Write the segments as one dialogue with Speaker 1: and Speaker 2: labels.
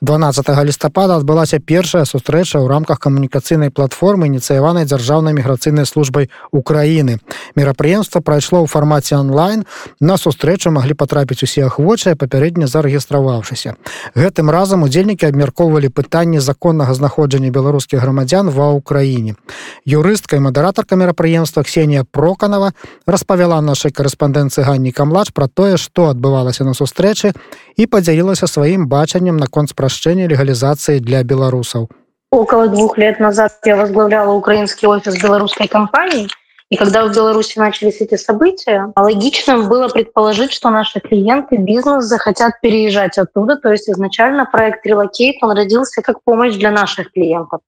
Speaker 1: 12 лістапада адбылася першая сустрэча ў рамках камунікацыйнай платформы ініцыяванай дзяржаўнай міграцыйнай службай Украіны. Мерапрыемства прайшло ў фармаце онлайн. На сустрэчу маглі патрапіць усе ахвочыя папярэдне зарэгістраваўшыся. Гэтым разам удзельнікі абмяркоўвалі пытанні законнага знаходжання беларускіх грамадзян ва ўкраіне. Юрыстка і мадэратарка мерапрыемства Ксенія Проканова распавяла нашай карэспандэнцыі Ганні Камлач пра тое, што адбывалася на сустрэчы і падзялілася сваім бачаннем наконт спра упрощения легализации для белорусов?
Speaker 2: Около двух лет назад я возглавляла украинский офис белорусской компании. И когда в Беларуси начались эти события, логичным было предположить, что наши клиенты, бизнес захотят переезжать оттуда. То есть изначально проект Relocate, он родился как помощь для наших клиентов.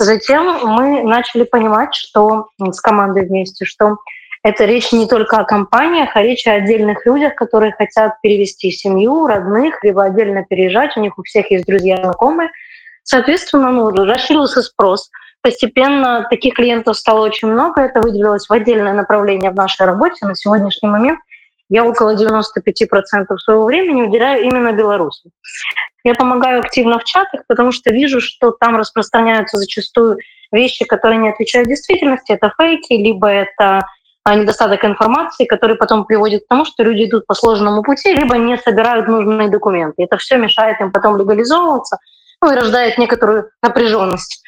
Speaker 2: Затем мы начали понимать, что с командой вместе, что это речь не только о компаниях, а речь о отдельных людях, которые хотят перевести семью, родных, либо отдельно переезжать. У них у всех есть друзья, знакомые. Соответственно, ну, расширился спрос. Постепенно таких клиентов стало очень много. Это выделилось в отдельное направление в нашей работе. На сегодняшний момент я около 95% своего времени уделяю именно белорусам. Я помогаю активно в чатах, потому что вижу, что там распространяются зачастую вещи, которые не отвечают действительности. Это фейки, либо это недостаток информации, который потом приводит к тому, что люди идут по сложному пути, либо не собирают нужные документы. Это все мешает им потом легализовываться ну, и рождает некоторую напряженность.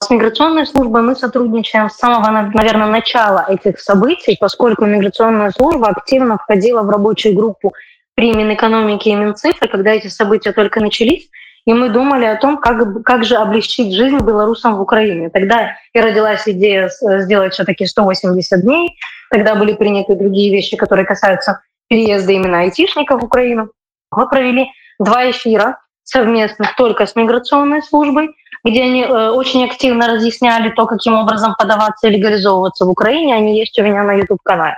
Speaker 2: С миграционной службой мы сотрудничаем с самого, наверное, начала этих событий, поскольку миграционная служба активно входила в рабочую группу при Минэкономике и Минцифры, когда эти события только начались, и мы думали о том, как, как же облегчить жизнь белорусам в Украине. Тогда и родилась идея сделать все-таки 180 дней, Тогда были приняты другие вещи, которые касаются переезда именно айтишников в Украину. Мы провели два эфира совместных только с миграционной службой, где они э, очень активно разъясняли то, каким образом подаваться и легализовываться в Украине. Они есть у меня на YouTube-канале.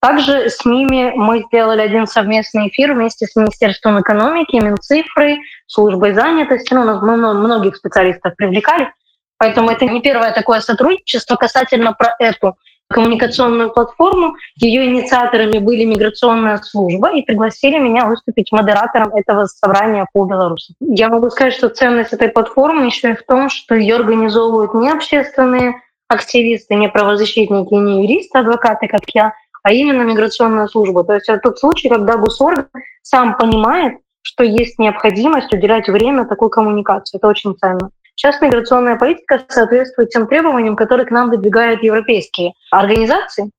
Speaker 2: Также с ними мы сделали один совместный эфир вместе с Министерством экономики, Минцифрой, службой занятости. Ну, мы многих специалистов привлекали. Поэтому это не первое такое сотрудничество касательно про эту коммуникационную платформу. Ее инициаторами были миграционная служба и пригласили меня выступить модератором этого собрания по Беларуси. Я могу сказать, что ценность этой платформы еще и в том, что ее организовывают не общественные активисты, не правозащитники, не юристы, адвокаты, как я, а именно миграционная служба. То есть это тот случай, когда госорган сам понимает, что есть необходимость уделять время такой коммуникации. Это очень ценно. Сейчас миграционная политика соответствует тем требованиям, которые к нам выдвигают европейские организации.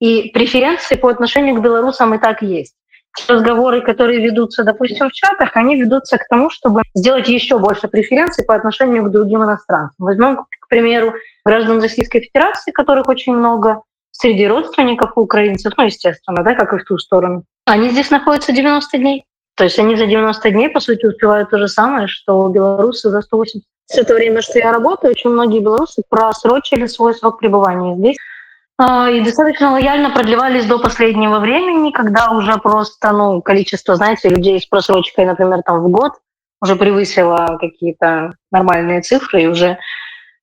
Speaker 2: И преференции по отношению к белорусам и так есть. Разговоры, которые ведутся, допустим, в чатах, они ведутся к тому, чтобы сделать еще больше преференций по отношению к другим иностранцам. Возьмем, к примеру, граждан Российской Федерации, которых очень много, среди родственников украинцев, ну, естественно, да, как и в ту сторону. Они здесь находятся 90 дней. То есть они за 90 дней, по сути, успевают то же самое, что белорусы за 180 все это время, что я работаю, очень многие белорусы просрочили свой срок пребывания здесь а, и достаточно лояльно продлевались до последнего времени, когда уже просто ну, количество, знаете, людей с просрочкой, например, там в год уже превысило какие-то нормальные цифры и уже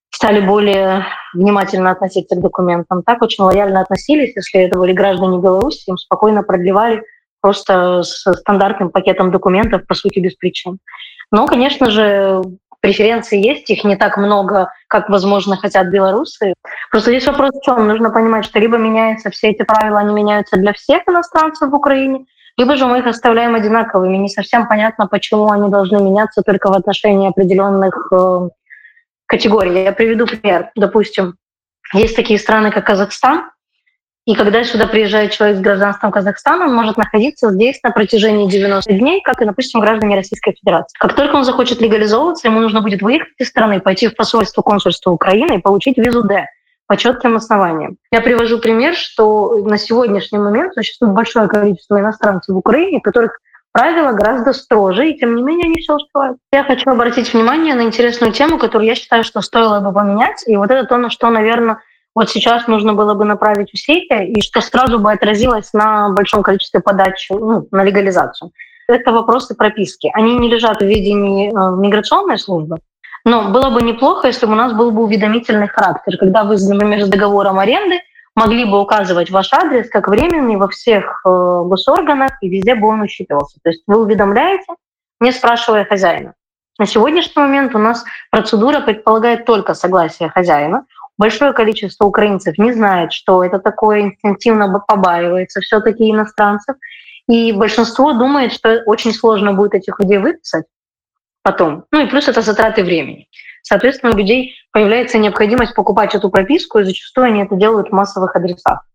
Speaker 2: стали более внимательно относиться к документам. Так очень лояльно относились, если это были граждане Беларуси, им спокойно продлевали просто с стандартным пакетом документов, по сути, без причин. Но, конечно же, преференции есть, их не так много, как, возможно, хотят белорусы. Просто здесь вопрос в чем? Нужно понимать, что либо меняются все эти правила, они меняются для всех иностранцев в Украине, либо же мы их оставляем одинаковыми. Не совсем понятно, почему они должны меняться только в отношении определенных э, категорий. Я приведу пример. Допустим, есть такие страны, как Казахстан, и когда сюда приезжает человек с гражданством Казахстана, он может находиться здесь на протяжении 90 дней, как и, допустим, граждане Российской Федерации. Как только он захочет легализовываться, ему нужно будет выехать из страны, пойти в посольство консульства Украины и получить визу D по четким основаниям. Я привожу пример, что на сегодняшний момент существует большое количество иностранцев в Украине, которых правила гораздо строже, и тем не менее они все успевают. Я хочу обратить внимание на интересную тему, которую я считаю, что стоило бы поменять, и вот это то, на что, наверное, вот сейчас нужно было бы направить усилия, и что сразу бы отразилось на большом количестве подач ну, на легализацию. Это вопросы прописки. Они не лежат в видении э, миграционной службы, Но было бы неплохо, если бы у нас был бы уведомительный характер, когда вы, например, с договором аренды могли бы указывать ваш адрес как временный во всех э, госорганах, и везде бы он учитывался. То есть вы уведомляете, не спрашивая хозяина. На сегодняшний момент у нас процедура предполагает только согласие хозяина. Большое количество украинцев не знает, что это такое, инстинктивно побаивается все-таки иностранцев. И большинство думает, что очень сложно будет этих людей выписать потом. Ну и плюс это затраты времени. Соответственно, у людей появляется необходимость покупать эту прописку, и зачастую они это делают в массовых адресах.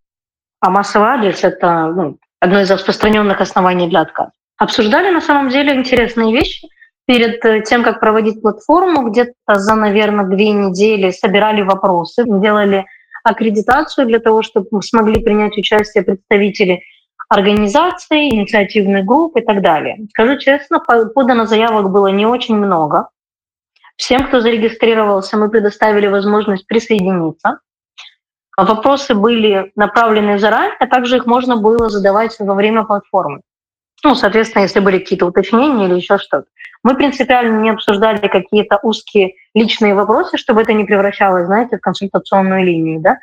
Speaker 2: А массовый адрес — это ну, одно из распространенных оснований для отказа. Обсуждали на самом деле интересные вещи. Перед э, тем, как проводить платформу, где-то за, наверное, две недели собирали вопросы, делали аккредитацию для того, чтобы смогли принять участие представители организаций, инициативных групп и так далее. Скажу честно, подано заявок было не очень много. Всем, кто зарегистрировался, мы предоставили возможность присоединиться. Вопросы были направлены заранее, а также их можно было задавать во время платформы. Ну, соответственно, если были какие-то уточнения или еще что-то. Мы принципиально не обсуждали какие-то узкие личные вопросы, чтобы это не превращалось, знаете, в консультационную линию, да.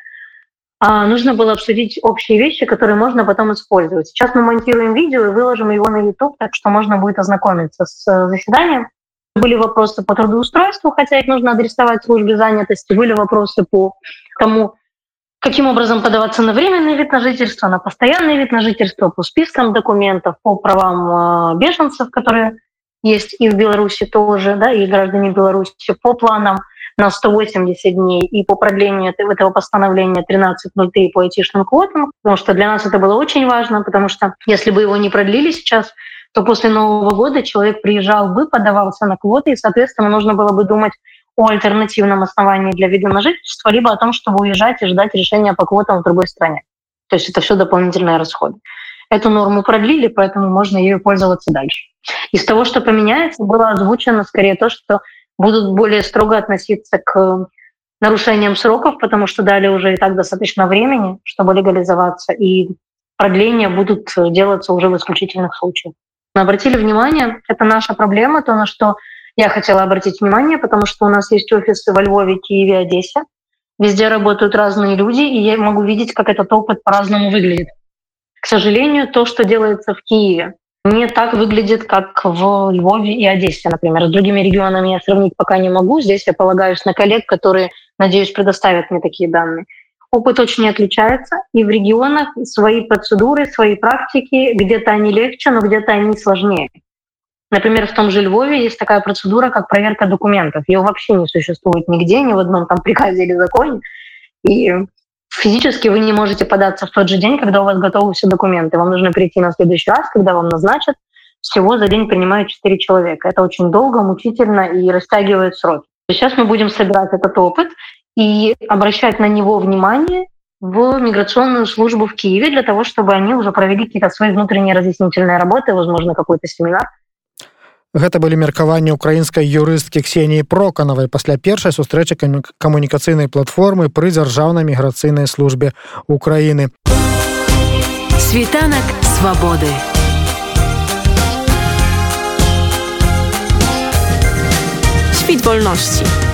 Speaker 2: А нужно было обсудить общие вещи, которые можно потом использовать. Сейчас мы монтируем видео и выложим его на YouTube, так что можно будет ознакомиться с э, заседанием. Были вопросы по трудоустройству, хотя их нужно адресовать службе занятости. Были вопросы по тому, каким образом подаваться на временный вид на жительство, на постоянный вид на жительство, по спискам документов, по правам э, беженцев, которые есть и в Беларуси тоже, да, и граждане Беларуси, по планам на 180 дней и по продлению этого постановления 13.03 по айтишным квотам, потому что для нас это было очень важно, потому что если бы его не продлили сейчас, то после Нового года человек приезжал бы, подавался на квоты, и, соответственно, нужно было бы думать о альтернативном основании для вида на жительство, либо о том, чтобы уезжать и ждать решения по квотам в другой стране. То есть это все дополнительные расходы. Эту норму продлили, поэтому можно ею пользоваться дальше. Из того, что поменяется, было озвучено скорее то, что будут более строго относиться к нарушениям сроков, потому что дали уже и так достаточно времени, чтобы легализоваться, и продления будут делаться уже в исключительных случаях обратили внимание, это наша проблема, то, на что я хотела обратить внимание, потому что у нас есть офисы во Львове, Киеве, Одессе. Везде работают разные люди, и я могу видеть, как этот опыт по-разному выглядит. К сожалению, то, что делается в Киеве, не так выглядит, как в Львове и Одессе, например. С другими регионами я сравнить пока не могу. Здесь я полагаюсь на коллег, которые, надеюсь, предоставят мне такие данные опыт очень отличается, и в регионах свои процедуры, свои практики, где-то они легче, но где-то они сложнее. Например, в том же Львове есть такая процедура, как проверка документов. Ее вообще не существует нигде, ни в одном там приказе или законе. И физически вы не можете податься в тот же день, когда у вас готовы все документы. Вам нужно прийти на следующий раз, когда вам назначат. Всего за день принимают 4 человека. Это очень долго, мучительно и растягивает сроки. Сейчас мы будем собирать этот опыт и обращать на него внимание в миграционную службу в Киеве для того, чтобы они уже провели какие-то свои внутренние разъяснительные работы, возможно, какой-то семинар.
Speaker 1: Гэта былі меркаванні украінскай юрысткі ксеніі проканавай пасля першай сустрэчы камунікацыйнай платформы пры дзяржаўнай міграцыйнай службе Украіны.
Speaker 3: Світанак свабоды. Świt wolności.